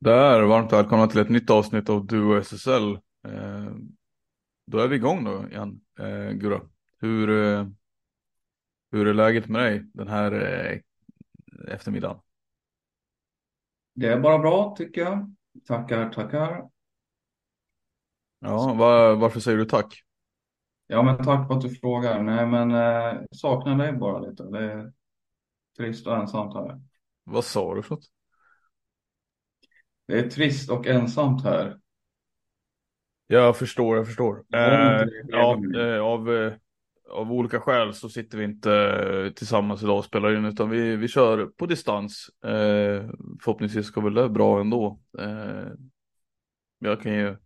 Där, varmt välkomna till ett nytt avsnitt av Duo SSL. Eh, då är vi igång då igen, eh, Gura. Hur, eh, hur är läget med dig den här eh, eftermiddagen? Det är bara bra tycker jag. Tackar, tackar. Ja, var, varför säger du tack? Ja, men tack för att du frågar. Nej, men eh, saknar dig bara lite. Det är trist och ensamt här. Vad sa du för något? Det är trist och ensamt här. Jag förstår, jag förstår. Eh, ja, eh, av, eh, av olika skäl så sitter vi inte eh, tillsammans idag och spelar in utan vi, vi kör på distans. Eh, förhoppningsvis ska väl det bra ändå. Eh, jag, kan ju,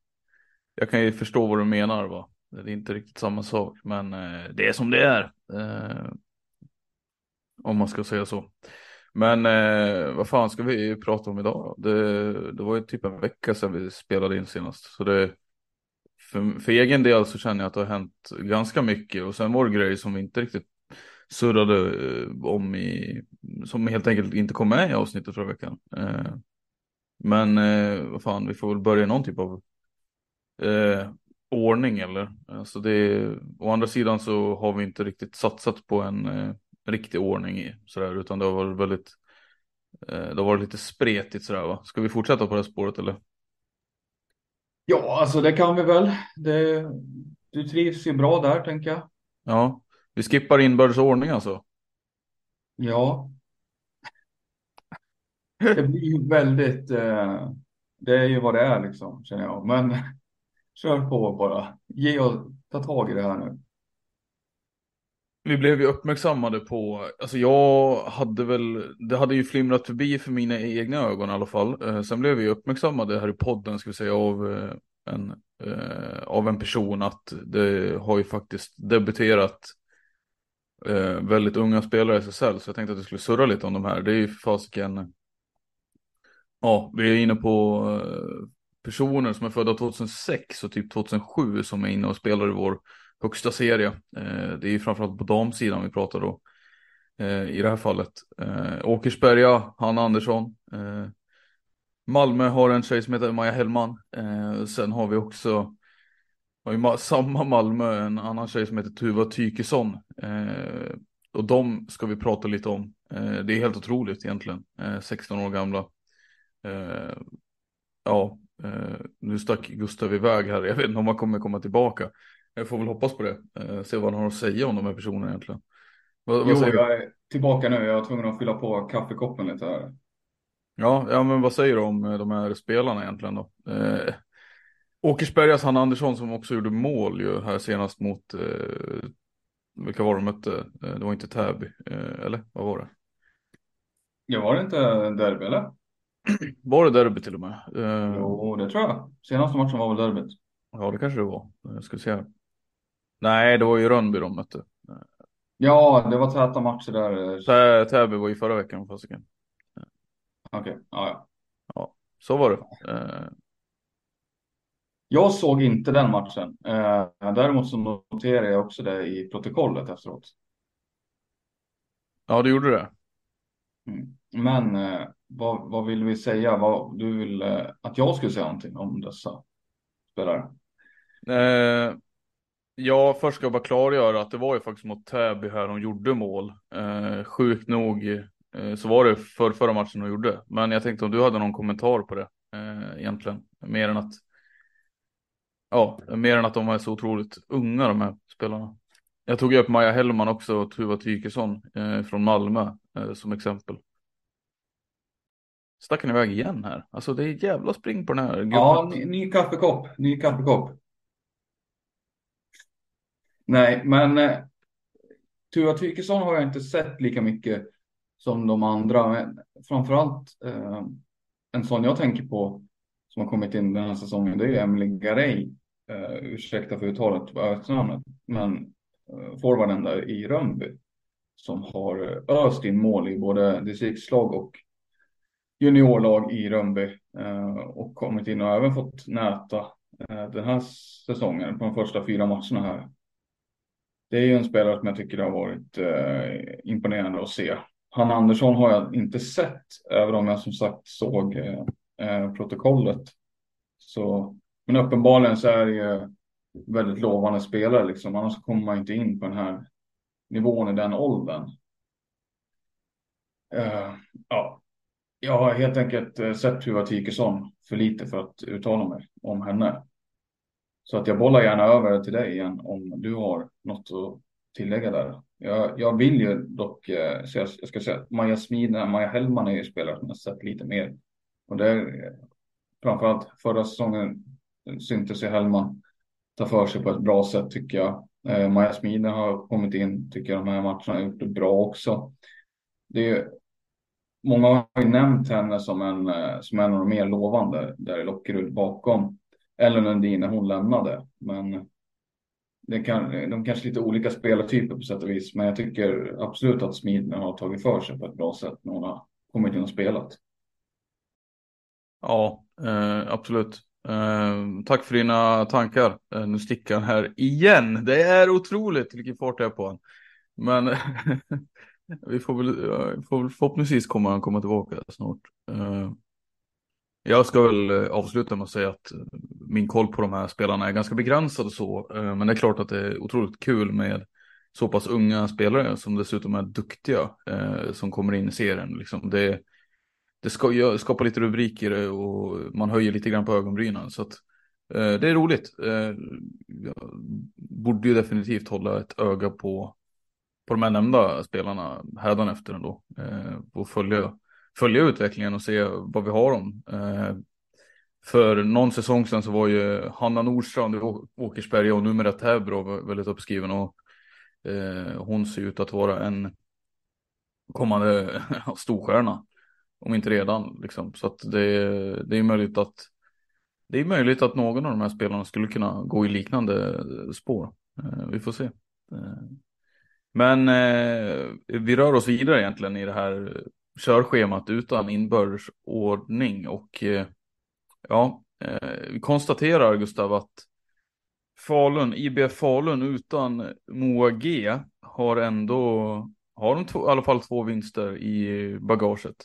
jag kan ju förstå vad du menar va. Det är inte riktigt samma sak men det är som det är. Om man ska säga så. Men eh, vad fan ska vi prata om idag? Det, det var ju typ en vecka sedan vi spelade in senast. Så det, för, för egen del så känner jag att det har hänt ganska mycket. Och sen var det grejer som vi inte riktigt surrade eh, om i, som helt enkelt inte kom med i avsnittet förra veckan. Eh, men eh, vad fan, vi får väl börja i någon typ av eh, ordning eller. Alltså det, å andra sidan så har vi inte riktigt satsat på en eh, riktig ordning i sådär, utan det har varit väldigt, eh, det har varit lite spretigt sådär va. Ska vi fortsätta på det här spåret eller? Ja, alltså det kan vi väl. Det, du trivs ju bra där, tänker jag. Ja, vi skippar inbördes ordning alltså. Ja. Det blir ju väldigt, eh, det är ju vad det är liksom, känner jag. Men kör på bara. Ge och ta tag i det här nu. Vi blev ju uppmärksammade på, alltså jag hade väl, det hade ju flimrat förbi för mina egna ögon i alla fall. Eh, sen blev vi uppmärksammade här i podden, ska vi säga, av eh, en, eh, av en person att det har ju faktiskt debuterat eh, väldigt unga spelare i SSL. Så jag tänkte att vi skulle surra lite om de här. Det är ju fasiken, ja, vi är inne på eh, personer som är födda 2006 och typ 2007 som är inne och spelar i vår högsta serie. Eh, det är ju framförallt på damsidan vi pratar då. Eh, I det här fallet. Eh, Åkersberga, Hanna Andersson. Eh, Malmö har en tjej som heter Maja Hellman. Eh, sen har vi också har ju samma Malmö en annan tjej som heter Tuva Tykesson. Eh, och de ska vi prata lite om. Eh, det är helt otroligt egentligen. Eh, 16 år gamla. Eh, ja, eh, nu stack Gustav iväg här. Jag vet inte om han kommer komma tillbaka. Jag får väl hoppas på det. Eh, se vad han har att säga om de här personerna egentligen. Vad, vad Jo, du? jag är tillbaka nu. Jag var tvungen att fylla på kaffekoppen lite här. Ja, ja, men vad säger du om eh, de här spelarna egentligen då? Eh, Åkersbergas Hanna Andersson som också gjorde mål ju här senast mot, eh, vilka var de mötte? Eh, det var inte Täby, eh, eller vad var det? Ja, var det inte derby eller? Var det derby till och med? Eh, Jo, det tror jag. Senaste matchen var väl derbyt. Ja, det kanske det var. Jag ska se här. Nej, det var ju Rönnby de mötte. Ja, det var täta matcher där. Tä- Täby var ju förra veckan Okej, okay. ja, ja. Så var det. Eh. Jag såg inte den matchen. Eh, däremot så noterade jag också det i protokollet efteråt. Ja, du gjorde det. Mm. Men eh, vad, vad vill vi säga? Vad, du vill eh, att jag skulle säga någonting om dessa spelare? Eh, ja, först ska jag bara klargöra att det var ju faktiskt mot Täby här de gjorde mål. Eh, sjukt nog eh, så var det för förra matchen de gjorde. Men jag tänkte om du hade någon kommentar på det eh, egentligen. Mer än att Ja, mer än att de är så otroligt unga de här spelarna. Jag tog upp Maja Hellman också och Tuva Tykesson eh, från Malmö eh, som exempel. Stack han iväg igen här? Alltså det är jävla spring på den här. Ja, ny, ny kaffekopp. Ny kaffekopp. Nej, men eh, Tuva Tykesson har jag inte sett lika mycket som de andra. Men framförallt eh, en sån jag tänker på som har kommit in den här säsongen. Det är Emily Garay. Eh, ursäkta för uttalet på efternamnet. Men eh, forwarden där i Rönnby. Som har eh, öst in mål i både distriktslag och juniorlag i Rönnby. eh, och kommit in och även fått näta eh, den här säsongen på de första fyra matcherna här. Det är ju en spelare som jag tycker har varit eh, imponerande att se. Hanna Andersson har jag inte sett, även om jag som sagt såg eh, eh, protokollet. Så men uppenbarligen så är det ju väldigt lovande spelare liksom. Annars kommer man inte in på den här nivån i den åldern. Eh, ja, jag har helt enkelt eh, sett Tuva Tikesson för lite för att uttala mig om henne. Så att jag bollar gärna över till dig igen om du har något att tillägga där. Jag, jag vill ju dock, eh, så jag, jag ska säga Maja Smida, Maja Hellman är ju spelare som jag sett lite mer. Och det är framförallt förra säsongen eh, syntes ju Hellman ta för sig på ett bra sätt tycker jag. Eh, Maja Smiden har kommit in, tycker jag, de här matcherna har gjort det bra också. Det är, många har ju nämnt henne som en, eh, som en av de mer lovande där i Lockerud bakom Ellen Lundin när hon lämnade. Men det kan, de kanske lite olika spelartyper på sätt och vis, men jag tycker absolut att Smidner har tagit för sig på ett bra sätt när hon har kommit in och spelat. Ja, eh, absolut. Eh, tack för dina tankar. Eh, nu sticker han här igen. Det är otroligt vilken fart det är på honom. Men vi får väl, eh, får väl förhoppningsvis kommer han komma tillbaka snart. Eh, jag ska väl eh, avsluta med att säga att eh, min koll på de här spelarna är ganska begränsad och så. Eh, men det är klart att det är otroligt kul med så pass unga spelare som dessutom är duktiga som kommer in i serien. Liksom det, det skapar lite rubriker och man höjer lite grann på ögonbrynen. Så att, det är roligt. Jag borde ju definitivt hålla ett öga på, på de här nämnda spelarna hädanefter ändå. Och följa, följa utvecklingen och se vad vi har dem. Eh, för någon säsong sedan så var ju Hanna Nordstrand i Åkersberga och numera Täbro väldigt uppskriven. Och, eh, hon ser ut att vara en kommande storstjärna. Om inte redan liksom. Så att det, det är möjligt att det är möjligt att någon av de här spelarna skulle kunna gå i liknande spår. Eh, vi får se. Eh, men eh, vi rör oss vidare egentligen i det här körschemat utan inbördes ordning och ja, vi konstaterar Gustav att Falun, IBF Falun utan Moa G har ändå, har de två, i alla fall två vinster i bagaget.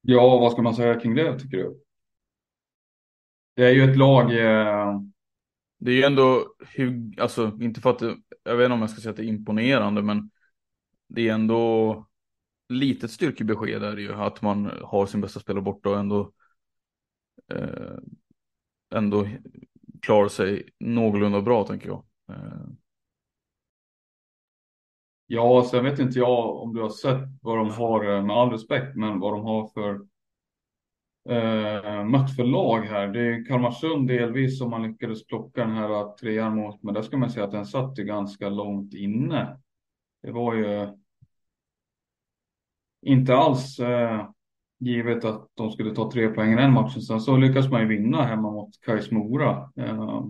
Ja, vad ska man säga kring det tycker du? Det är ju ett lag. Eh... Det är ju ändå, alltså inte för att jag vet inte om jag ska säga att det är imponerande, men det är ändå litet styrkebesked är det ju att man har sin bästa spelare borta och ändå eh, ändå klarar sig någorlunda bra tänker jag. Eh. Ja, sen vet inte jag om du har sett vad de har, eh, med all respekt, men vad de har för eh, mött för lag här. Det är Kalmarsund delvis som man lyckades plocka den här eh, trean mot, men där ska man säga att den satt ju ganska långt inne. Det var ju inte alls eh, givet att de skulle ta tre poäng i den matchen. Sen så lyckas man ju vinna hemma mot Kais Mora. Eh,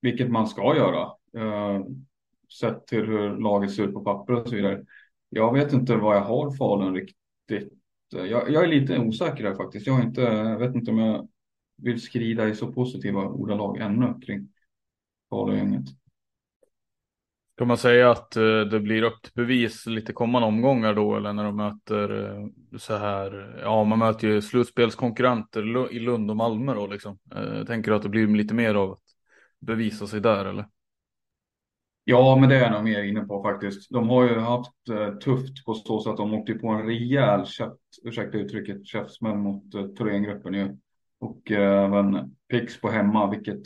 vilket man ska göra. Eh, sett till hur laget ser ut på papper och så vidare. Jag vet inte vad jag har Falun riktigt eh, jag, jag är lite osäker här faktiskt. Jag, har inte, jag vet inte om jag vill skrida i så positiva ordalag ännu kring Falugänget. Kan man säga att eh, det blir upp till bevis lite kommande omgångar då eller när de möter eh, så här, ja man möter ju slutspelskonkurrenter i Lund och Malmö då liksom. Eh, tänker du att det blir lite mer av att bevisa sig där eller? Ja, men det är jag nog mer inne på faktiskt. De har ju haft tufft på så sätt att de åkte på en rejäl käft, ursäkta uttrycket, käftsmäll mot Thorengruppen ju. Och även Pix på hemma, vilket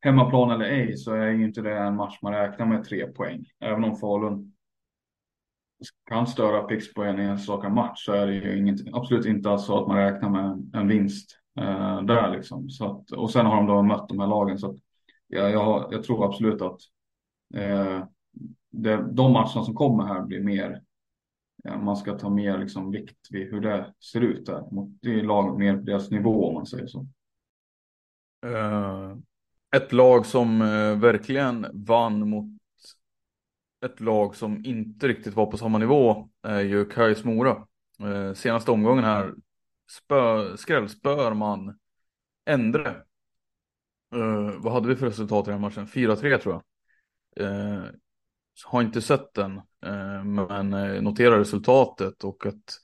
hemmaplan eller ej så är ju inte det en match man räknar med tre poäng. Även om Falun kan störa Pix på en enstaka match så är det ju inget, absolut inte så att man räknar med en vinst eh, där liksom. Så att, och sen har de då mött de här lagen så att, ja, jag, jag tror absolut att Eh, det, de matcherna som kommer här blir mer, ja, man ska ta mer liksom vikt vid hur det ser ut där. Det är lag mer på deras nivå om man säger så. Uh, ett lag som eh, verkligen vann mot ett lag som inte riktigt var på samma nivå är ju Kais Mora. Eh, senaste omgången här spö, skrällspör man Endre. Uh, vad hade vi för resultat i den här matchen? 4-3 tror jag. Har inte sett den, men noterar resultatet och att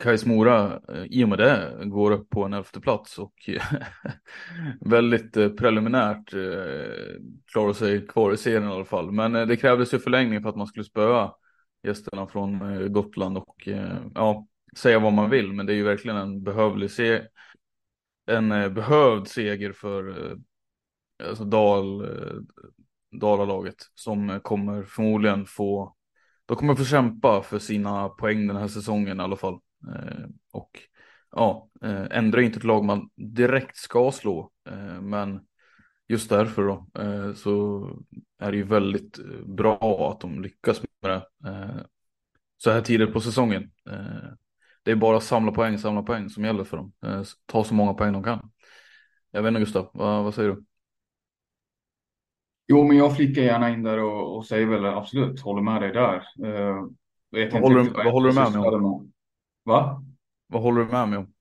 Kais Mora eh, i och med det går upp på en elfte plats och eh, väldigt eh, preliminärt klarar sig kvar i serien i alla fall. Men det krävdes ju förlängning för att man skulle spöa gästerna från Gotland och ja, säga vad man vill, men det är ju verkligen en behövlig se en behövd seger för alltså Dal, Dalalaget som kommer förmodligen få, de kommer få kämpa för sina poäng den här säsongen i alla fall. Eh, och ja, eh, ändra inte ett lag man direkt ska slå, eh, men just därför då så är det ju väldigt bra att de lyckas med det så här tidigt på säsongen. Det är bara att samla poäng, samla poäng som gäller för dem. Ta så många poäng de kan. Jag vet inte Gustav, vad, vad säger du? Jo, men jag flickar gärna in där och, och säger väl absolut, håller med dig där. Vet vad, håller, vad håller du med mig om? Va? Vad håller du med mig om?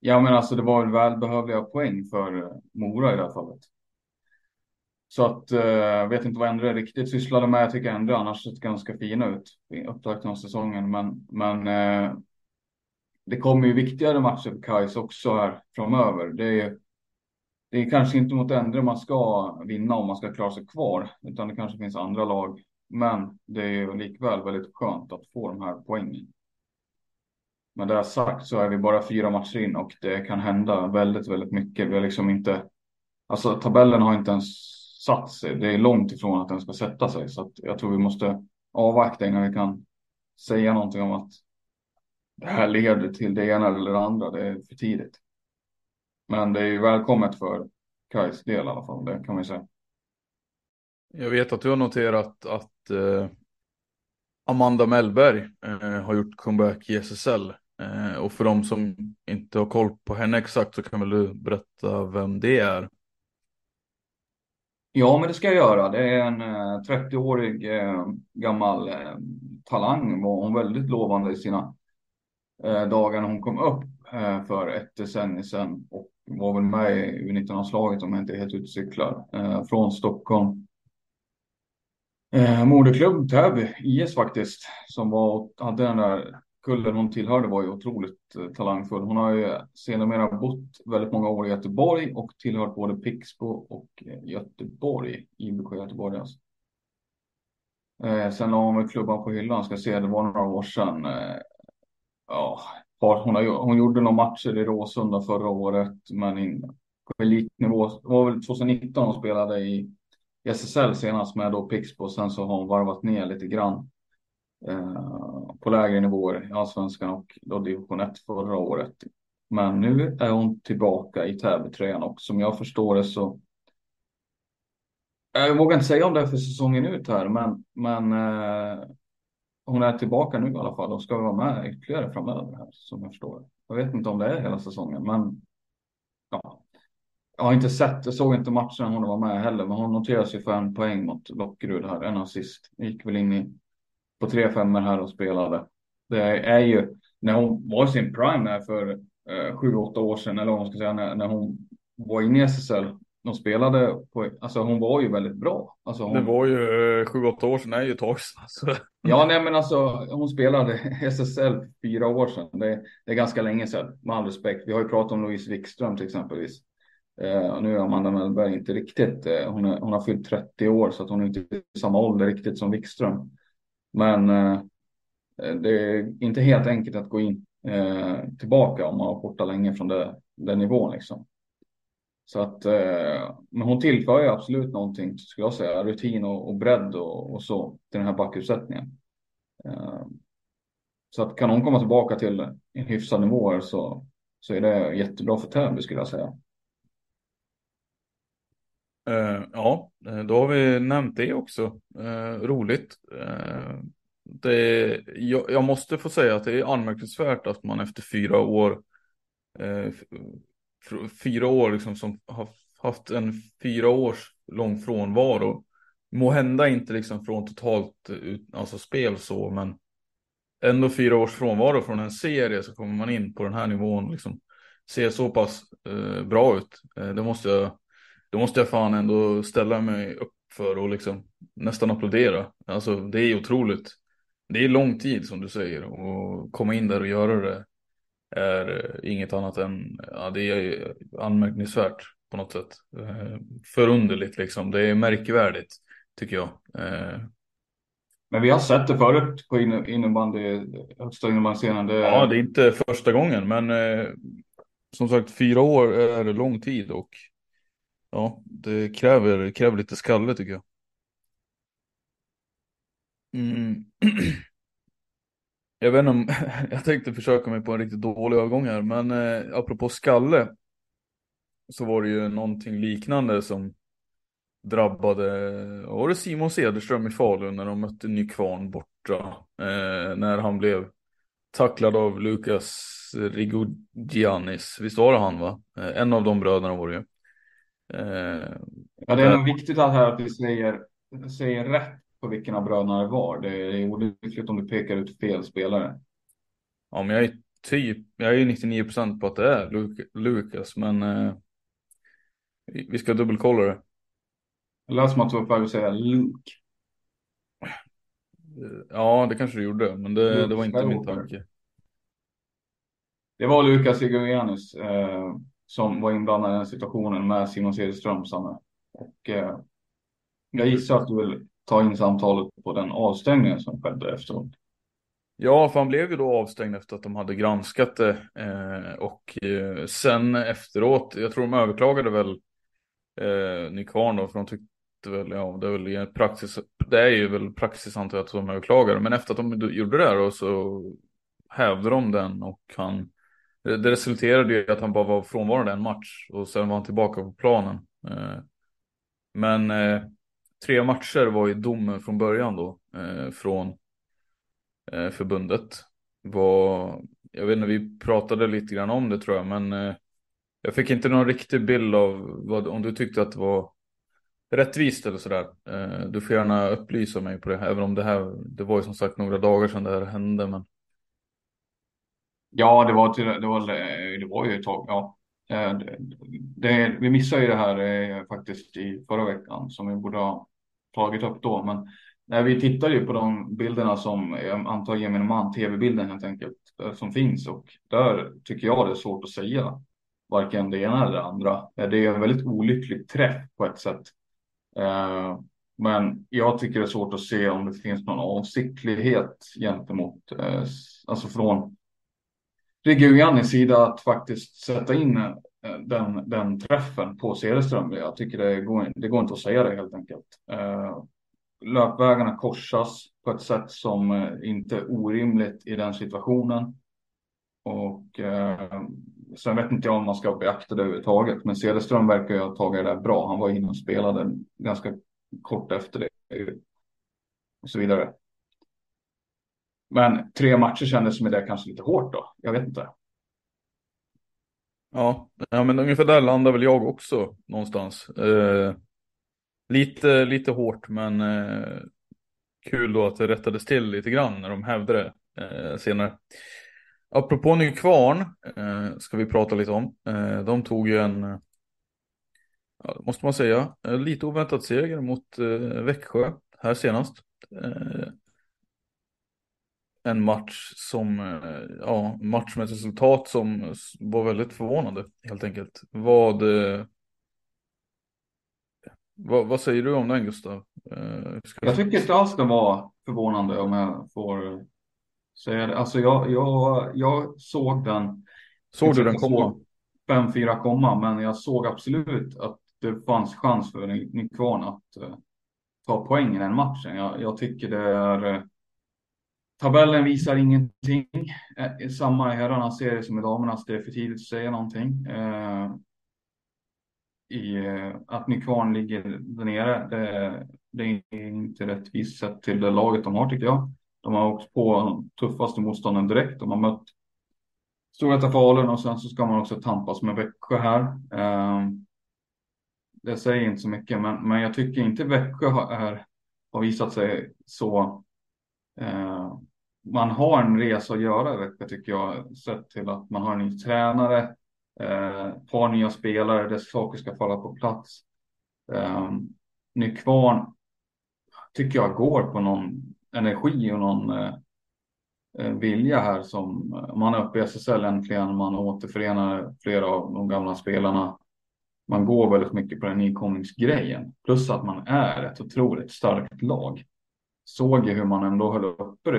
Ja, men alltså det var väl välbehövliga poäng för uh, Mora i det här fallet. Så att uh, vet inte vad Endre riktigt sysslade med. Jag tycker Endre annars sett ganska fina ut i upptakten av säsongen. Men, men uh, det kommer ju viktigare matcher för Kais också här framöver. Det är det är kanske inte mot Endre man ska vinna om man ska klara sig kvar, utan det kanske finns andra lag. Men det är ju likväl väldigt skönt att få de här poängen. Men det sagt så är vi bara fyra matcher in och det kan hända väldigt, väldigt mycket. Vi har liksom inte, alltså tabellen har inte ens satt sig. Det är långt ifrån att den ska sätta sig, så att jag tror vi måste avvakta innan vi kan säga någonting om att det här leder till det ena eller det andra. Det är för tidigt. Men det är ju välkommet för Kais del i alla fall, det kan man säga. Jag vet att du har noterat att eh, Amanda Mellberg eh, har gjort comeback i SSL. Eh, och för de som inte har koll på henne exakt så kan väl du berätta vem det är? Ja, men det ska jag göra. Det är en eh, 30-årig eh, gammal eh, talang. Var hon väldigt lovande i sina eh, dagar när hon kom upp eh, för ett decennium sedan. Och var väl med i U19-landslaget om jag inte är helt ute cyklar. Eh, från Stockholm. Eh, moderklubb Täby IS faktiskt. Som var, hade den där kullen hon tillhörde var ju otroligt eh, talangfull. Hon har ju sedermera bott väldigt många år i Göteborg och tillhört både Pixbo och eh, Göteborg. IBK Göteborg alltså. Eh, sen la hon väl klubban på hyllan, ska se, det var några år sedan. Eh, ja, hon, har, hon gjorde några matcher i Råsunda förra året, men in, på elitnivå. Det var väl 2019 hon spelade i SSL senast med då Pixbo. Sen så har hon varvat ner lite grann eh, på lägre nivåer i allsvenskan och då division 1 förra året. Men nu är hon tillbaka i Täbytröjan och som jag förstår det så eh, jag vågar inte säga om det är för säsongen ut här, men, men eh, hon är tillbaka nu i alla fall och ska vara med ytterligare framöver här som jag förstår. Jag vet inte om det är hela säsongen, men ja. Jag har inte sett, jag såg inte matchen hon var med heller, men hon noteras ju för en poäng mot Lockerud här, en assist. Gick väl in i, på tre femmor här och spelade. Det är ju när hon var i sin prime här för eh, sju, åtta år sedan eller vad man ska säga när, när hon var inne i SSL. De spelade på, alltså hon var ju väldigt bra. Alltså hon, Det var ju eh, sju, åtta år sedan, det är ju ett tag sedan. Alltså. Ja, nej men alltså hon spelade SSL fyra år sedan. Det, det är ganska länge sedan, med all respekt. Vi har ju pratat om Louise Wikström till exempelvis. Eh, nu är Amanda Mellberg inte riktigt, eh, hon, är, hon har fyllt 30 år så att hon är inte i samma ålder riktigt som Wikström. Men eh, eh det är inte helt enkelt att gå in eh, tillbaka om man har borta länge från det, den nivån liksom. Så att, eh, men hon tillför ju absolut någonting, skulle jag säga, rutin och, och bredd och, och så till den här backuppsättningen. Eh, så att kan hon komma tillbaka till en hyfsad nivå så, så är det jättebra för Täby skulle jag säga. Uh, ja, eh, då har vi nämnt det också. Uh, roligt. Uh, det, jag, jag, måste få säga att det är anmärkningsvärt att man efter fyra år, fyra år liksom som har haft en fyra års lång frånvaro, må hända inte liksom från totalt alltså spel så, men ändå fyra års frånvaro från en serie så kommer man in på den här nivån liksom ser så pass bra ut. Det måste jag då måste jag fan ändå ställa mig upp för och liksom nästan applådera. Alltså det är otroligt. Det är lång tid som du säger och komma in där och göra det är inget annat än, ja det är anmärkningsvärt på något sätt. Eh, förunderligt liksom, det är märkvärdigt tycker jag. Eh, Men vi har sett det förut på innebandy, högsta innebandyscenen. Det... Ja, det är inte första gången men eh, som sagt fyra år är lång tid och ja, det kräver, kräver lite skalle tycker jag. Mm. Jag vet inte om, jag tänkte försöka mig på en riktigt dålig övergång här, men eh, apropå skalle så var det ju någonting liknande som drabbade, var det Simon Cederström i Falun när de mötte Nykvarn borta, eh, när han blev tacklad av Lukas Rigogianis, visst var det han va? Eh, en av de bröderna var det ju. Eh, ja, det är nog viktigt att här att vi säger, säger rätt på vilken av bröderna det var. Det är olyckligt om du pekar ut fel spelare. Ja, men jag är typ, jag är 99 procent på att det är Lukas, men eh, vi ska dubbelkolla det. Det lät som att du var på väg att säga Luke. Ja, det kanske du gjorde, men det, det var inte min tanke. Det var Lukas Igorianus. Eh, som var inblandad i den situationen med Simon Cederström. Och eh, jag gissar att du vill ta in samtalet på den avstängningen som skedde efteråt. Ja, för han blev ju då avstängd efter att de hade granskat det. Eh, och eh, sen efteråt, jag tror de överklagade väl eh, Nykvarn då, för de tyckte väl, ja det är väl praxis, det är ju väl praxis antar jag att de överklagade. Men efter att de gjorde det här då så hävde de den och han Eh, det resulterade i att han bara var frånvarande en match och sen var han tillbaka på planen. Eh, men eh, tre matcher var ju domen från början då från förbundet. Var, jag vet inte, vi pratade lite grann om det tror jag, men jag fick inte någon riktig bild av vad, om du tyckte att det var rättvist eller sådär. Du får gärna upplysa mig på det, även om det här, det var ju som sagt några dagar sedan det här hände. Men... Ja, det var, till, det var, eh, det var ju ett tag. Ja. Eh, det, det, vi missade ju det här eh, faktiskt i förra veckan som vi borde ha tagit upp då. Men när vi tittar ju på de bilderna som jag antar gemene man, tv-bilden helt enkelt, som finns och där tycker jag det är svårt att säga varken det ena eller det andra. Det är en väldigt olycklig träff på ett sätt. Men jag tycker det är svårt att se om det finns någon avsiktlighet gentemot, alltså från Reguianis sida att faktiskt sätta in eh, den, den träffen på Cederström. Jag tycker det går, det går inte att säga det helt enkelt. Eh, löpvägarna korsas på ett sätt som eh, inte är orimligt i den situationen. Och eh, sen vet inte jag om man ska beakta det överhuvudtaget. Men Cederström verkar ju ha tagit det där bra. Han var inne och spelade ganska kort efter det. Och så vidare. Men tre matcher kändes som det kanske lite hårt då. Jag vet inte. Ja, ja men ungefär där landar väl jag också någonstans. Eh, lite, lite hårt, men eh, kul då att det rättades till lite grann när de hävde det. eh, senare. Apropå Nykvarn eh, ska vi prata lite om. Eh, de tog ju en, ja, måste man säga, eh, lite oväntat seger mot eh, Växjö här senast. Eh, Eh, en match som, eh, ja, match med ett resultat som var väldigt förvånande helt enkelt. Vad, eh, vad, vad säger du om den Gustav? Jag tycker inte alls det var förvånande om jag får säga det. Alltså jag, jag, jag såg den. Såg du den komma? 5-4 komma, men jag såg absolut att det fanns chans för Nykvarn att ta poäng i den matchen. Jag, jag tycker det är Tabellen visar ingenting. Eh, samma i herrarnas serie som i damernas. Det är för tidigt att säga någonting. Eh, i, eh, att Nykvarn ligger där nere, det, det är inte rättvist sett till det laget de har tycker jag. De har åkt på de tuffaste motstånden direkt. De har mött Storvreta Falun och sen så ska man också tampas med Växjö här. Eh, det säger inte så mycket, men, men jag tycker inte Växjö har, är, har visat sig så. Eh, man har en resa att göra i Växjö tycker jag, sett till att man har en ny tränare, eh, ett par nya spelare, dess saker ska falla på plats. Eh, Nykvarn tycker jag går på någon energi och någon eh, eh vilja här som eh, man är uppe i SSL äntligen. Man återförenar flera av de gamla spelarna. Man går väldigt mycket på den nykomlingsgrejen. Plus att man är ett otroligt starkt lag. Såg ju hur man ändå höll uppe.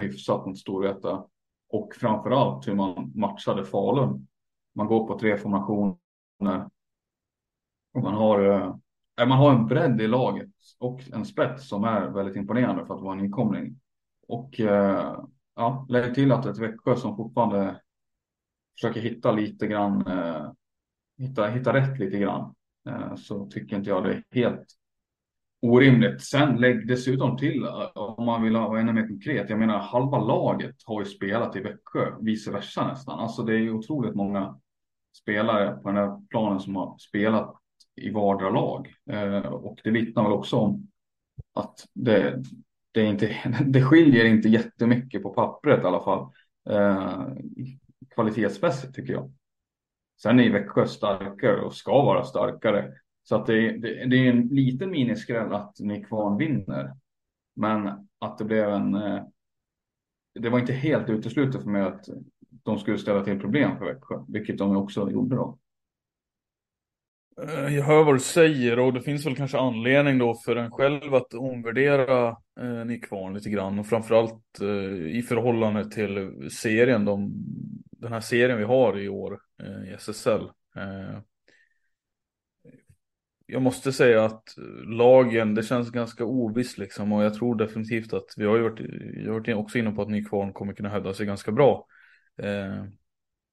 Hyfsat mot Storvreta och framförallt hur man matchade Falun man går på tre formationer. Och man har, eh, eh man har en bredd i laget och en spets som är väldigt imponerande för att vara en inkomling. Och eh, ja, lägg till att ett Växjö som fortfarande försöker hitta lite grann, eh, hitta, hitta rätt lite grann. Eh, så tycker inte jag det är helt orimligt. Sen lägg dessutom till eh, om man vill vara ännu mer konkret. Jag menar halva laget har ju spelat i Växjö, vice versa nästan. Alltså det är ju otroligt många spelare på den här planen som har spelat i vardera lag. Eh, och det vittnar väl också om att det, det, är inte, det skiljer inte jättemycket på pappret i alla fall. Eh, kvalitetsmässigt tycker jag. Sen är Växjö starkare och ska vara starkare. Så att det, det, det är en liten miniskräll att Nykvarn vinner. Men att det blev en... Eh, det var inte helt uteslutet för mig att de skulle ställa till problem för Växjö, vilket de också gjorde då. Eh, jag hör vad du säger och det finns väl kanske anledning då för en själv att omvärdera eh, Nykvarn lite grann och framförallt eh, i förhållande till serien, de, den här serien vi har i år eh, i SSL. Eh, jag måste säga att lagen, det känns ganska ovisst liksom och jag tror definitivt att vi har ju varit, jag har varit också inne på att Nykvarn kommer kunna hävda sig ganska bra. Eh,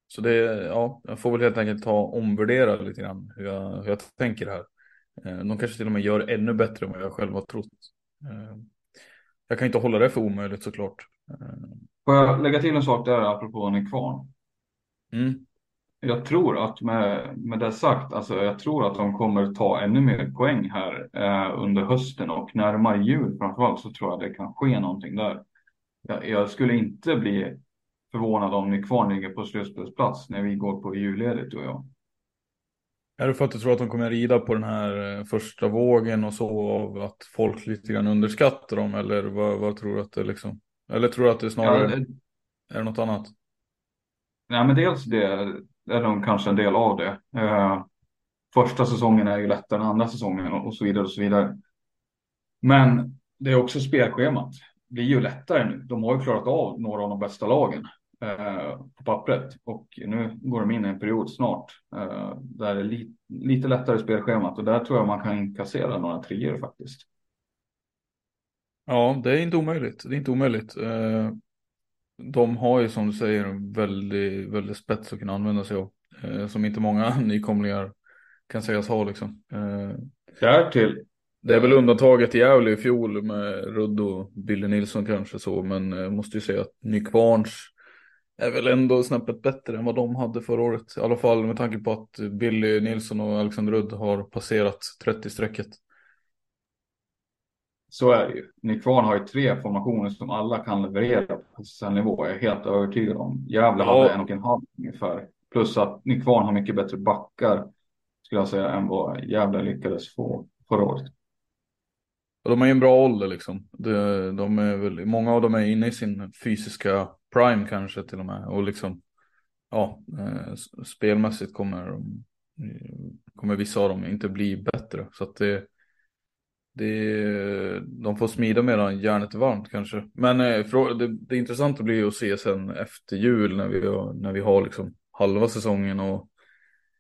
så det, ja, jag får väl helt enkelt ta omvärdera lite grann hur jag, hur jag tänker här. Eh, de kanske till och med gör ännu bättre än vad jag själv har trott. Eh, jag kan inte hålla det för omöjligt såklart. Får jag lägga till en sak där apropå Nykvarn? Mm. Jag tror att med, med det sagt, alltså jag tror att de kommer ta ännu mer poäng här eh, under hösten och närmare jul framförallt så tror jag det kan ske någonting där. Jag, jag skulle inte bli förvånad om Nykvarn ligger på slutspelsplats när vi går på julledigt du och jag. Är det för att du tror att de kommer rida på den här eh, första vågen och så av att folk lite grann underskattar dem eller vad, vad tror du att det är liksom? Eller tror du att det snarare Ja, det- är något annat? Nej, men dels det är nog kanske en del av det. Eh, första säsongen är ju lättare än andra säsongen och och så vidare och så vidare. Men det är också spelschemat. Det blir ju lättare nu. De har ju klarat av några av de bästa lagen eh, på pappret och nu går de in i en period snart eh, där det är li lite lättare spelschemat och där tror jag man kan inkassera några treor faktiskt. Ja, det är inte omöjligt. Det är inte omöjligt. Eh, Eh, De har ju som du säger väldigt, väldigt spets att kunna använda sig av. eh, Som inte många nykomlingar kan sägas ha liksom. Eh, Därtill, Det är väl undantaget i Gävle i fjol med Rudd och Billy Nilsson kanske så. Men jag måste ju säga att Nykvarns är väl ändå snäppet bättre än vad de hade förra året. I alla fall med tanke på att Billy Nilsson och Alexander Rudd har passerat 30-strecket. Så är det ju. Nykvarn har ju tre formationer som alla kan leverera på SSL-nivå. Jag är helt övertygad om. Gävle Ja. hade en och en halv ungefär. Plus att Nykvarn har mycket bättre backar skulle jag säga än vad Gävle lyckades få förra året. Och de är i en bra ålder liksom. De, de är väl, många av dem är inne i sin fysiska prime kanske till och med. Och liksom, ja, eh, spelmässigt kommer, kommer vissa av dem inte bli bättre. Så att det, det, de får smida medan järnet är varmt kanske. Men eh, det, det intressanta blir ju att se sen efter jul när vi, har- när vi har liksom halva säsongen och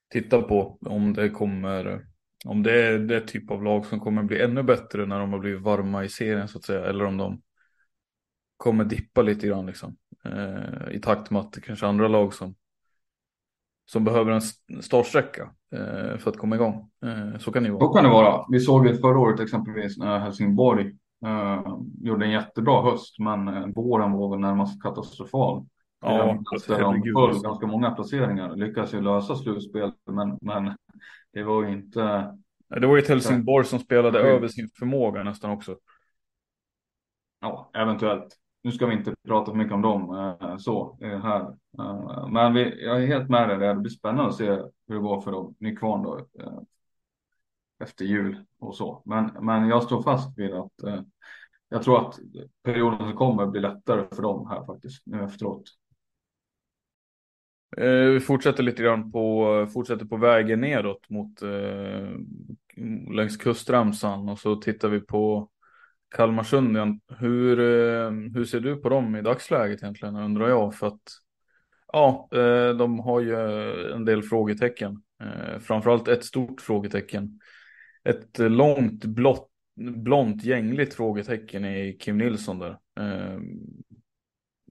titta på om det kommer om det är det typ av lag som kommer bli ännu bättre när de har blivit varma i serien så att säga. Eller om de kommer dippa lite grann liksom. Eh, I takt med att det kanske är andra lag som, som behöver en st- startsträcka eh, för att komma igång. Eh, så kan det ju Så vara. kan det vara. Vi såg ju förra året exempelvis när Helsingborg eh, gjorde en jättebra höst, men eh, våren var väl närmast katastrofal. Ja, Eh, de föll alltså. ganska många placeringar, lyckades ju lösa slutspel, men, men det var ju inte Det var ju ett Helsingborg som spelade över sin förmåga nästan också. Ja, eventuellt. Nu ska vi inte prata för mycket om dem eh, så eh, här. Eh, men vi, jag är helt med dig. Det blir spännande att se hur det går för dem, Nykvarn då. Efter jul och så. Men, men jag står fast vid att jag tror att perioden som kommer blir lättare för dem här faktiskt nu efteråt. Vi fortsätter lite grann på, fortsätter på vägen nedåt mot eh, längs kustramsan och så tittar vi på Kalmarsund igen. Hur, eh, hur ser du på dem i dagsläget egentligen undrar jag för att ja, eh, de har ju en del frågetecken. Eh, framförallt ett stort frågetecken. Ett långt blått, blont gängligt frågetecken i Kim Nilsson där.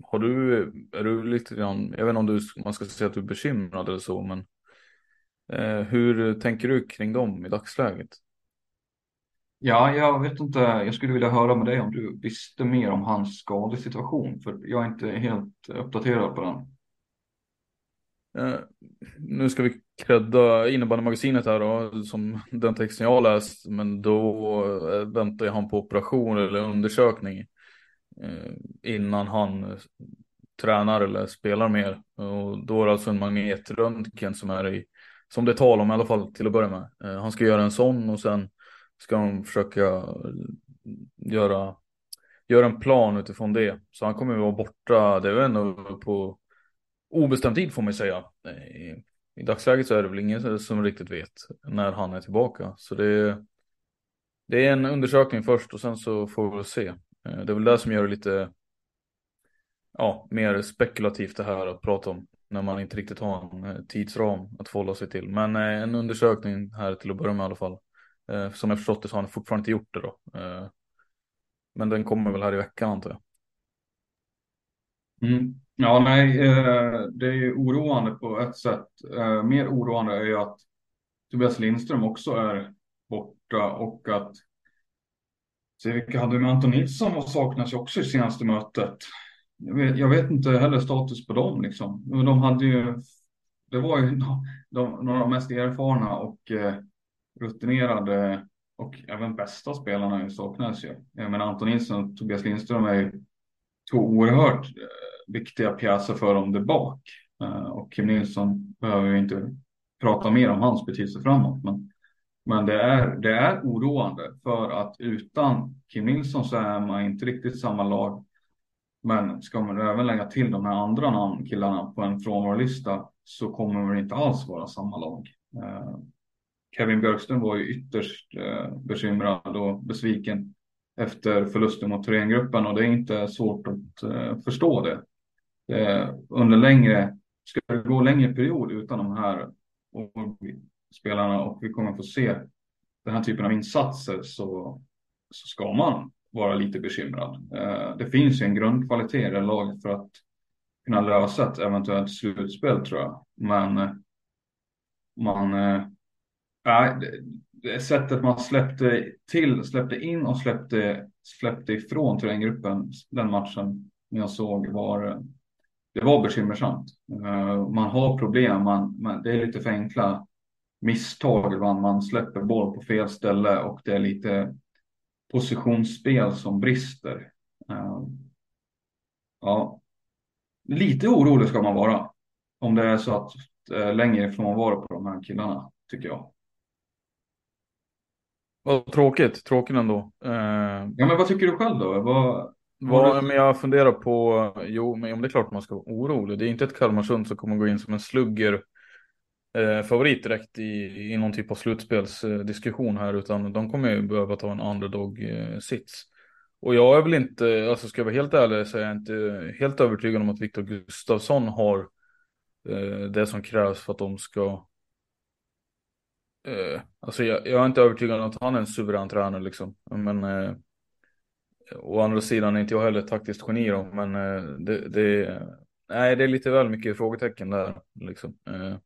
Har du, är du lite grann, jag vet inte om du, man ska säga att du är bekymrad eller så, men hur tänker du kring dem i dagsläget? Ja, jag vet inte. Jag skulle vilja höra med dig om du visste mer om hans skadesituation, för jag är inte helt uppdaterad på den. Eh, nu ska vi credda innebandymagasinet här då, som den texten jag har läst, men då eh, väntar ju han på operation eller undersökning eh, innan han tränar eller spelar mer. Och då är det alltså en magnetröntgen som är i, som det är tal om i alla fall till att börja med. Eh, han ska göra en sån och sen ska de försöka göra, göra en plan utifrån det. Så han kommer att vara borta, det är väl ändå på obestämd tid får man ju säga. I, I dagsläget så är det väl ingen som riktigt vet när han är tillbaka. Så det, det är en undersökning först och sen så får vi väl se. Eh, det är väl det som gör det lite ja, mer spekulativt det här att prata om. När man inte riktigt har en eh, tidsram att förhålla sig till. Men eh, en undersökning här till att börja med i alla fall. Eh, Som jag förstått det så har han fortfarande inte gjort det då. Eh, Men den kommer väl här i veckan antar jag. Mm. Ja, nej, eh, det är ju oroande på ett sätt. Eh, mer oroande är ju att Tobias Lindström också är borta och att Sevika hade med Anton Nilsson och saknas ju också i senaste mötet. Jag vet, jag vet inte heller status på dem liksom. Men De hade ju, det var ju de, några av de mest erfarna och eh, rutinerade och även bästa spelarna saknas ju. Jag menar Anton Nilsson och Tobias Lindström är ju två oerhört eh, viktiga pjäser för dem där bak. Eh, och Kim Nilsson behöver ju inte prata mer om hans betydelse framåt. Men, men det, är, det är oroande för att utan Kim Nilsson så är man inte riktigt samma lag. Men ska man även lägga till de här andra namnkillarna på en frånvarolista så kommer man inte alls vara samma lag. Eh, Kevin Björkström var ju ytterst eh, bekymrad och besviken efter förlusten mot Thorengruppen och det är inte svårt att eh, förstå det. Eh, under längre, ska det gå längre period utan de här spelarna och vi kommer få se den här typen av insatser så, så ska man vara lite bekymrad. Eh, det finns ju en grundkvalitet i det laget för att kunna lösa ett eventuellt slutspel tror jag. Men eh, man Ja, det, sättet man släppte till, släppte in och släppte, släppte ifrån terränggruppen den matchen jag såg var det var bekymmersamt. Eh, man har problem, man, man, det är lite för enkla misstag ibland. Man släpper boll på fel ställe och det är lite positionsspel som brister. Eh, ja, lite orolig ska man vara om det är så att eh, längre ifrån vara på de här killarna tycker jag. Vad tråkigt, tråkigt ändå. Eh, ja men vad tycker du själv då? Vad, vad, du... men jag funderar på, jo men det är klart man ska vara orolig. Det är inte ett Kalmarsund som kommer gå in som en slugger eh, favorit direkt i, i någon typ av slutspelsdiskussion här utan de kommer ju behöva ta en underdog-sits. Och jag är väl inte, alltså ska jag vara helt ärlig så är jag inte helt övertygad om att Viktor Gustafsson har eh, det som krävs för att de ska Eh, alltså jag, jag, är inte övertygad om att han är en suverän tränare liksom. Men eh, å andra sidan är inte jag heller ett taktiskt geni då, men eh, det, det, nej, det är lite väl mycket frågetecken där liksom. Eh,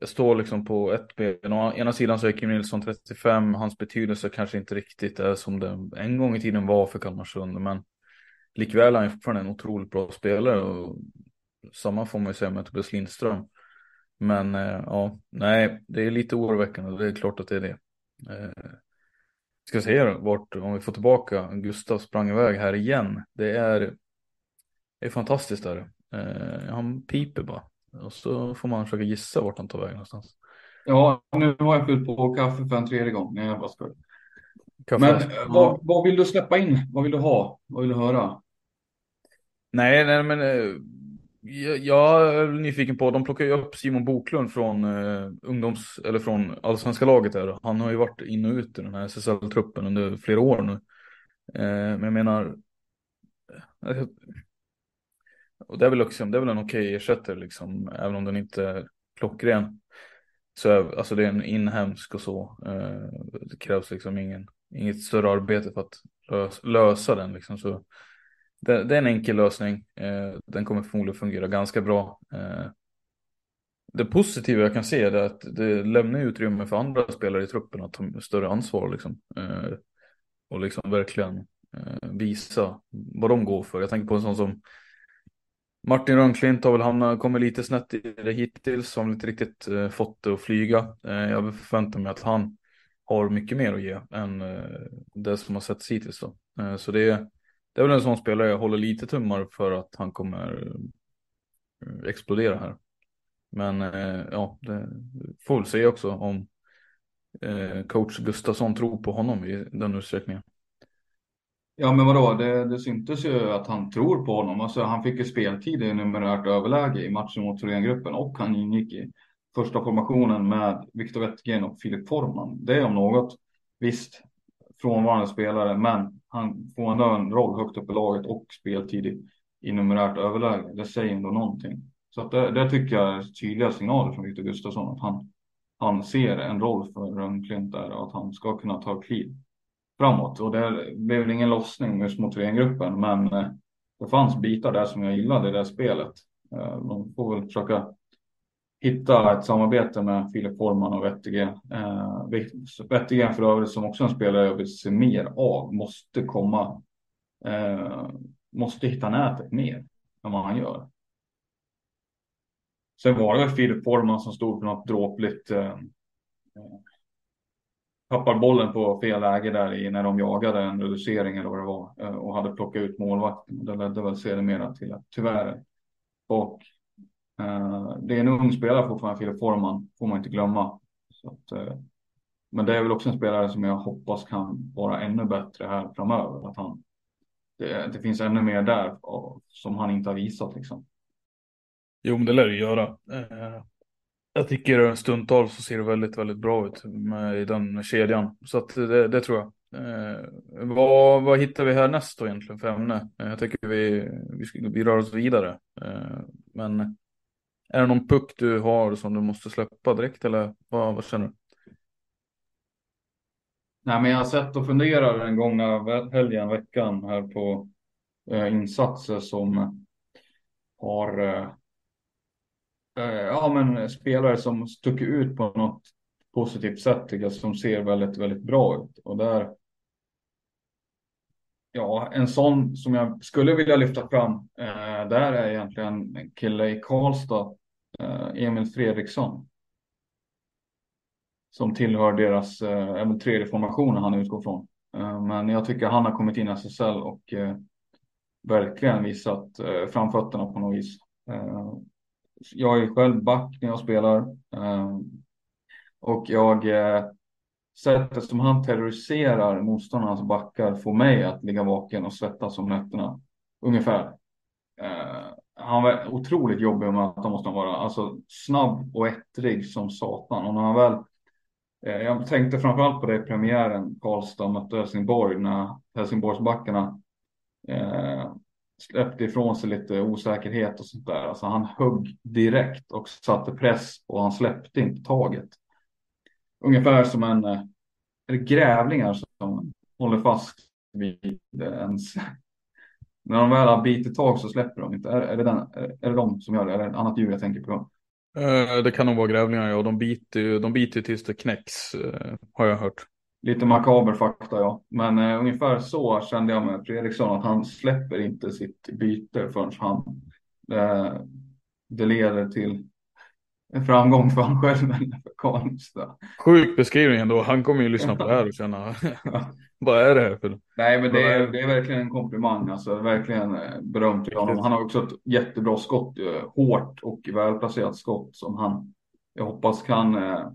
jag står liksom på ett ben. Å ena sidan så är Kim Nilsson 35, hans betydelse kanske inte riktigt är som det en gång i tiden var för Kalmarsund, men likväl är han fortfarande en otroligt bra spelare och samma får man ju säga med Tobias Lindström. Men eh, ja, nej, det är lite oroväckande. Det är klart att det är det. Eh, ska se vart, om vi får tillbaka, Gustav sprang iväg här igen. Det är, det är fantastiskt där. Eh, han piper bara. Och så får man försöka gissa vart han tar vägen någonstans. Ja, nu har jag fyllt på kaffe för en tredje gång. Nej, jag bara skojar. Men vad, vad vill du släppa in? Vad vill du ha? Vad vill du höra? Nej, nej men jag är nyfiken på, de plockar ju upp Simon Boklund från eh, ungdoms, eller från allsvenska laget där. Han har ju varit in och ut i den här SSL-truppen under flera år nu. Eh, men jag menar, eh, och det är väl, också, det är väl en okej ersättare liksom, även om den inte är klockren. Så alltså det är en inhemsk och så. Eh, det krävs liksom ingen, inget större arbete för att lösa, lösa den liksom. Så det, det, är en enkel lösning. Eh, den kommer förmodligen fungera ganska bra. Eh, det positiva jag kan se är att det lämnar utrymme för andra spelare i truppen att ta större ansvar liksom. Eh, och liksom verkligen eh, visa vad de går för. Jag tänker på en sån som Martin Rönnklint har väl hamnat, kommit lite snett i det hittills, har inte riktigt eh, fått det att flyga. Eh, jag förväntar mig att han har mycket mer att ge än det som har setts hittills då. så det är det är väl en sån spelare jag håller lite tummar för att han kommer eh, explodera här. Men eh, ja, det får väl se också om eh, coach Gustafsson tror på honom i den utsträckningen. Ja men vadå, det, det syntes ju att han tror på honom. Alltså, han fick ju speltid i numerärt överläge i matchen mot Thorengruppen och han ingick i första formationen med Viktor Wettgren och Filip Forman. Det om något. Visst, frånvarande spelare, men han får ändå en roll högt upp i laget och speltid i, numerärt överläge. Det säger ändå någonting. Så att det, det tycker jag är tydliga signaler från Viktor Gustafsson att han, han ser en roll för Rönnklint där och att han ska kunna ta kliv framåt. Och det blev väl ingen lossning just mot gruppen men eh, det fanns bitar där som jag gillade i det spelet. Eh, de får väl försöka hitta ett samarbete med Filip Forman och Wettergren. Eh, Wettergren för övrigt som också är en spelare jag vill se mer av. Måste komma. Eh, måste hitta nätet mer än vad han gör. Sen var det väl Filip Forman som stod på något dråpligt. Eh, eh, tappar bollen på fel läge där i när de jagade en reducering eller vad det var eh, och hade plockat ut målvakten. Det ledde väl sedermera till att tyvärr och Eh, det är en ung spelare fortfarande, Filip Forman, får man inte glömma. Så att, eh, men det är väl också en spelare som jag hoppas kan vara ännu bättre här framöver. Att han, det, det finns ännu mer där som han inte har visat liksom. Jo, men det lär det göra. Eh, jag tycker stundtals så ser det väldigt, väldigt bra ut med, i den kedjan. Så att det, det tror jag. Eh, vad, vad hittar vi här näst då egentligen för ämne? Eh, jag tycker vi, vi, vi rör oss vidare. Eh, men är det någon puck du har som du måste släppa direkt eller vad, vad känner du? Nej, men jag har sett och funderat den gångna helgen, veckan här på eh, insatser som har eh, eh, ja, men spelare som stuckit ut på något positivt sätt tycker jag som ser väldigt, väldigt bra ut. Och där. Ja, en sån som jag skulle vilja lyfta fram eh, där är egentligen en kille i Karlstad, Eh, Emil Fredriksson som tillhör deras eh, tredje formationen han utgår från. Eh, men jag tycker han har kommit in i SSL och eh, verkligen visat eh, framfötterna på något vis. Eh, jag är själv back när jag spelar eh, och jag eh, sättet som han terroriserar motståndarnas backar får mig att ligga vaken och svettas om nätterna. Ungefär. Eh, han var otroligt jobbig att möta måste han vara. Alltså snabb och ettrig som satan. Och när han väl Eh, jag tänkte framförallt på det i premiären Karlstad mötte Helsingborg när Helsingborgsbackarna eh, släppte ifrån sig lite osäkerhet och sånt där. Alltså han högg direkt och satte press och han släppte inte taget. Ungefär som en eh, grävlingar som håller fast vid eh, ens. När de väl har bitit tag så släpper de inte. Är, är, det den, är det de som gör det? Är det ett annat djur jag tänker på? Eh, det kan nog vara grävlingar, ja. De biter de biter tills det knäcks, uh, har jag hört. Lite makaber fakta, ja. Men uh, ungefär så kände jag med Fredriksson, att han släpper inte sitt byte förrän han det leder till en framgång för han själv eller för Karlstad. Sjuk beskrivning ändå. Han kommer ju lyssna på det här och känna vad är det här för Nej men det är, det är verkligen en komplimang alltså. Verkligen eh, beröm till honom. Han har också ett jättebra skott. Eh, hårt och välplacerat skott som han jag hoppas kan eh,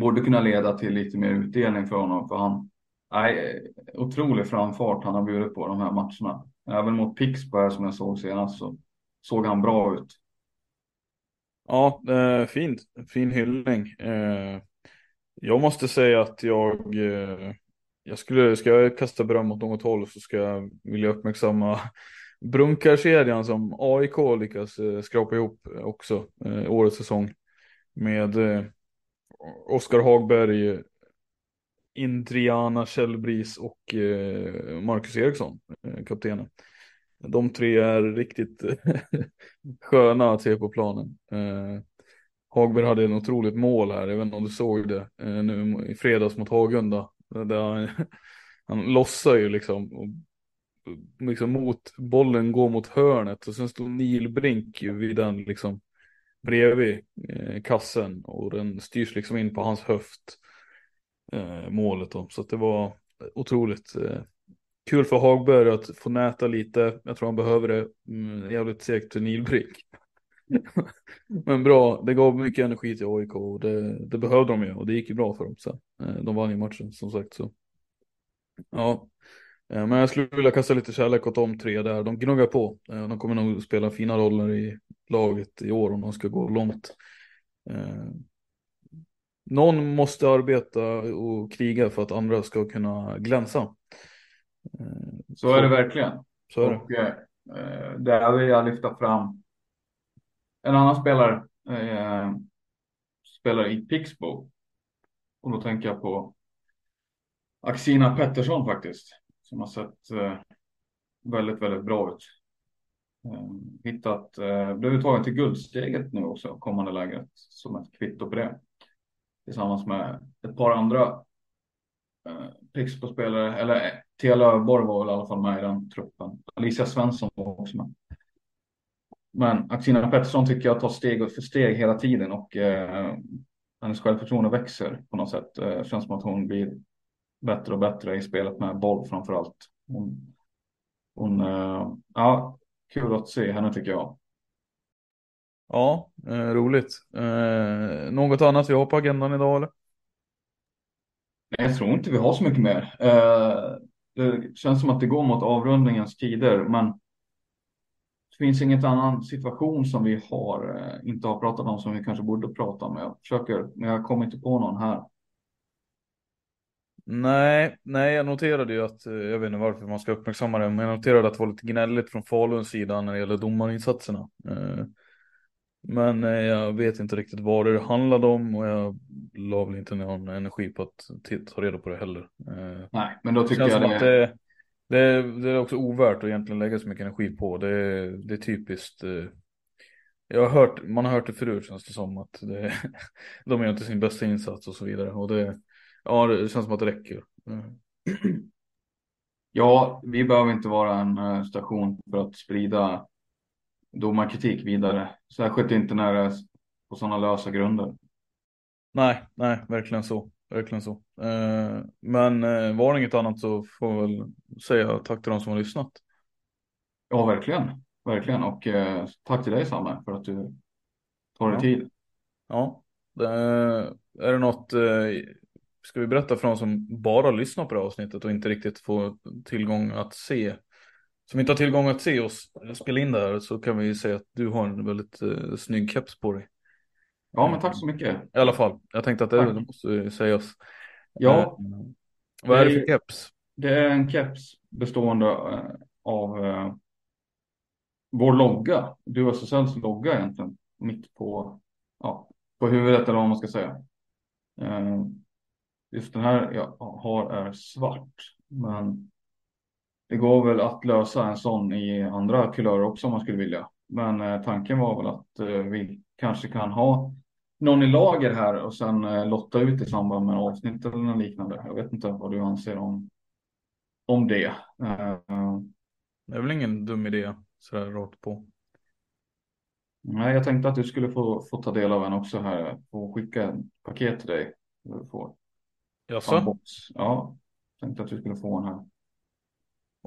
borde kunna leda till lite mer utdelning för honom. För han nej, otrolig framfart han har bjudit på de här matcherna. Även mot Pixberg som jag såg senast så såg han bra ut. Ja, eh, fint. Fin hyllning. Eh, jag måste säga att jag, eh, jag skulle, ska jag kasta beröm åt något håll så ska jag vilja uppmärksamma Brunkarkedjan som AIK lyckas eh, skrapa ihop eh, också eh, årets säsong. Med eh, Oskar Hagberg, Indriana Källbris och eh, Marcus Eriksson, eh, kaptenen de tre är riktigt sköna att se på planen. Eh, Hagberg hade en otroligt mål här, jag vet inte om du såg det eh, nu i fredags mot Hagunda. Han, han lossar ju liksom, och, liksom mot, bollen går mot hörnet och sen står Neil Brink ju vid den liksom bredvid eh, kassen och den styrs liksom in på hans höft eh, målet då. Så att det var otroligt eh, Kul för Hagberg att få näta lite. Jag tror han behöver det. Mm, jävligt segt för Nilbrink. Men bra, det gav mycket energi till AIK och det, det behövde de ju och det gick ju bra för dem sen. Eh, de vann ju matchen som sagt så. Ja, eh, men jag skulle vilja kasta lite kärlek åt de tre där. De gnuggar på. Eh, de kommer nog spela fina roller i laget i år om de ska gå långt. Någon måste arbeta och kriga för att andra ska kunna glänsa. Så är det verkligen. Så är det. Och, eh, där vill jag lyfta fram en annan spelare. Eh, spelar i Pixbo. Och då tänker jag på Axina Pettersson faktiskt. Som har sett eh, väldigt, väldigt bra ut. Eh, hittat, eh, blev uttagen till guldsteget nu också, kommande lägret. Som ett kvitto på det. Tillsammans med ett par andra eh, Pixbo-spelare, eller eh, Thea Löfborg var väl i alla fall med i den truppen. Alicia Svensson var också med. Men Axina Pettersson tycker jag tar steg för steg hela tiden och eh, hennes självförtroende växer på något sätt. Eh, känns som att hon blir bättre och bättre i spelet med boll framför allt. Hon, hon eh, ja, kul att se henne tycker jag. Ja, eh, roligt. Eh, något annat vi har på agendan idag eller? Nej, jag tror inte vi har så mycket mer. Eh, det känns som att det går mot avrundningens tider, men det finns inget annan situation som vi har, eh, inte har pratat om som vi kanske borde prata om. Jag försöker, men jag kommer inte på någon här. Nej, nej, jag noterade ju att, eh, jag vet inte varför man ska uppmärksamma det, men jag noterade att det var lite gnälligt från Faluns sida när det gäller domarinsatserna. Eh, men jag vet inte riktigt vad det handlade om och jag la väl inte någon energi på att ta reda på det heller. Nej, men då tycker jag det... Att det, det, det är också ovärt att egentligen lägga så mycket energi på. Det, det är typiskt. Jag har hört, man har hört det förut känns det som att det, de gör inte sin bästa insats och så vidare. Och det, Ja, det känns som att det räcker. Mm. Ja, vi behöver inte vara en eh, station för att sprida domarkritik vidare. Särskilt inte när det är på sådana lösa grunder. Nej, nej, verkligen så. Verkligen så. Eh, men eh, var det inget annat så får jag väl säga tack till de som har lyssnat. Ja, verkligen. Verkligen. Och tack till dig Samme för att du tar dig ja. tid. Ja, är det något Ska vi berätta för de som bara lyssnar på det här avsnittet och inte riktigt får tillgång att se. Som inte har tillgång att se oss spela in det här så kan vi säga att du har en väldigt snygg keps på dig. Ja men tack så mycket. I alla fall, jag tänkte att det, det måste sägas. Ja. Uh, vad är det för keps? Det är en keps bestående uh, av uh, vår logga. Du SSLs logga egentligen. Mitt på, ja, på huvudet eller vad man ska säga. Just den här jag har är svart. Men det går väl att lösa en sån i andra kulörer också om man skulle vilja. Men eh, tanken var väl att eh, vi kanske kan ha någon i lager här och sen eh, lotta ut i samband med avsnitt eller något liknande. Jag vet inte vad du anser om, om det. Uh, det är väl ingen dum idé sådär rakt på. Nej, jag tänkte att du skulle få, få ta del av en också här och skicka ett paket till dig. Du får. Jaså? Ja, tänkte att du skulle få en här.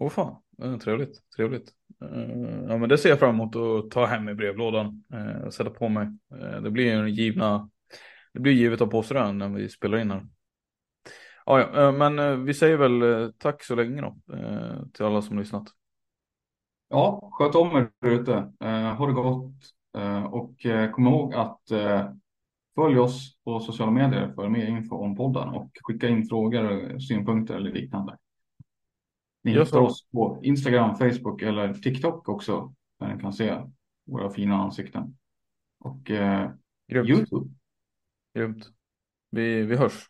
Åh oh, fan, trevligt, trevligt. Eh, ja men det ser jag fram emot att ta hem i brevlådan eh, och sätta på mig. Eh, det blir en givna, det blir givet av påsrön när vi spelar in här. Ja, men vi säger väl tack så länge då till alla som lyssnat. Ja, sköt om er ute. Ha det gott och kom ihåg att Följ oss på sociala medier för mer info om podden och skicka in frågor, synpunkter eller liknande. Ni hittar oss på Instagram, Facebook eller TikTok också där ni kan se våra fina ansikten. Och eh, Youtube. Grymt. Vi, vi hörs.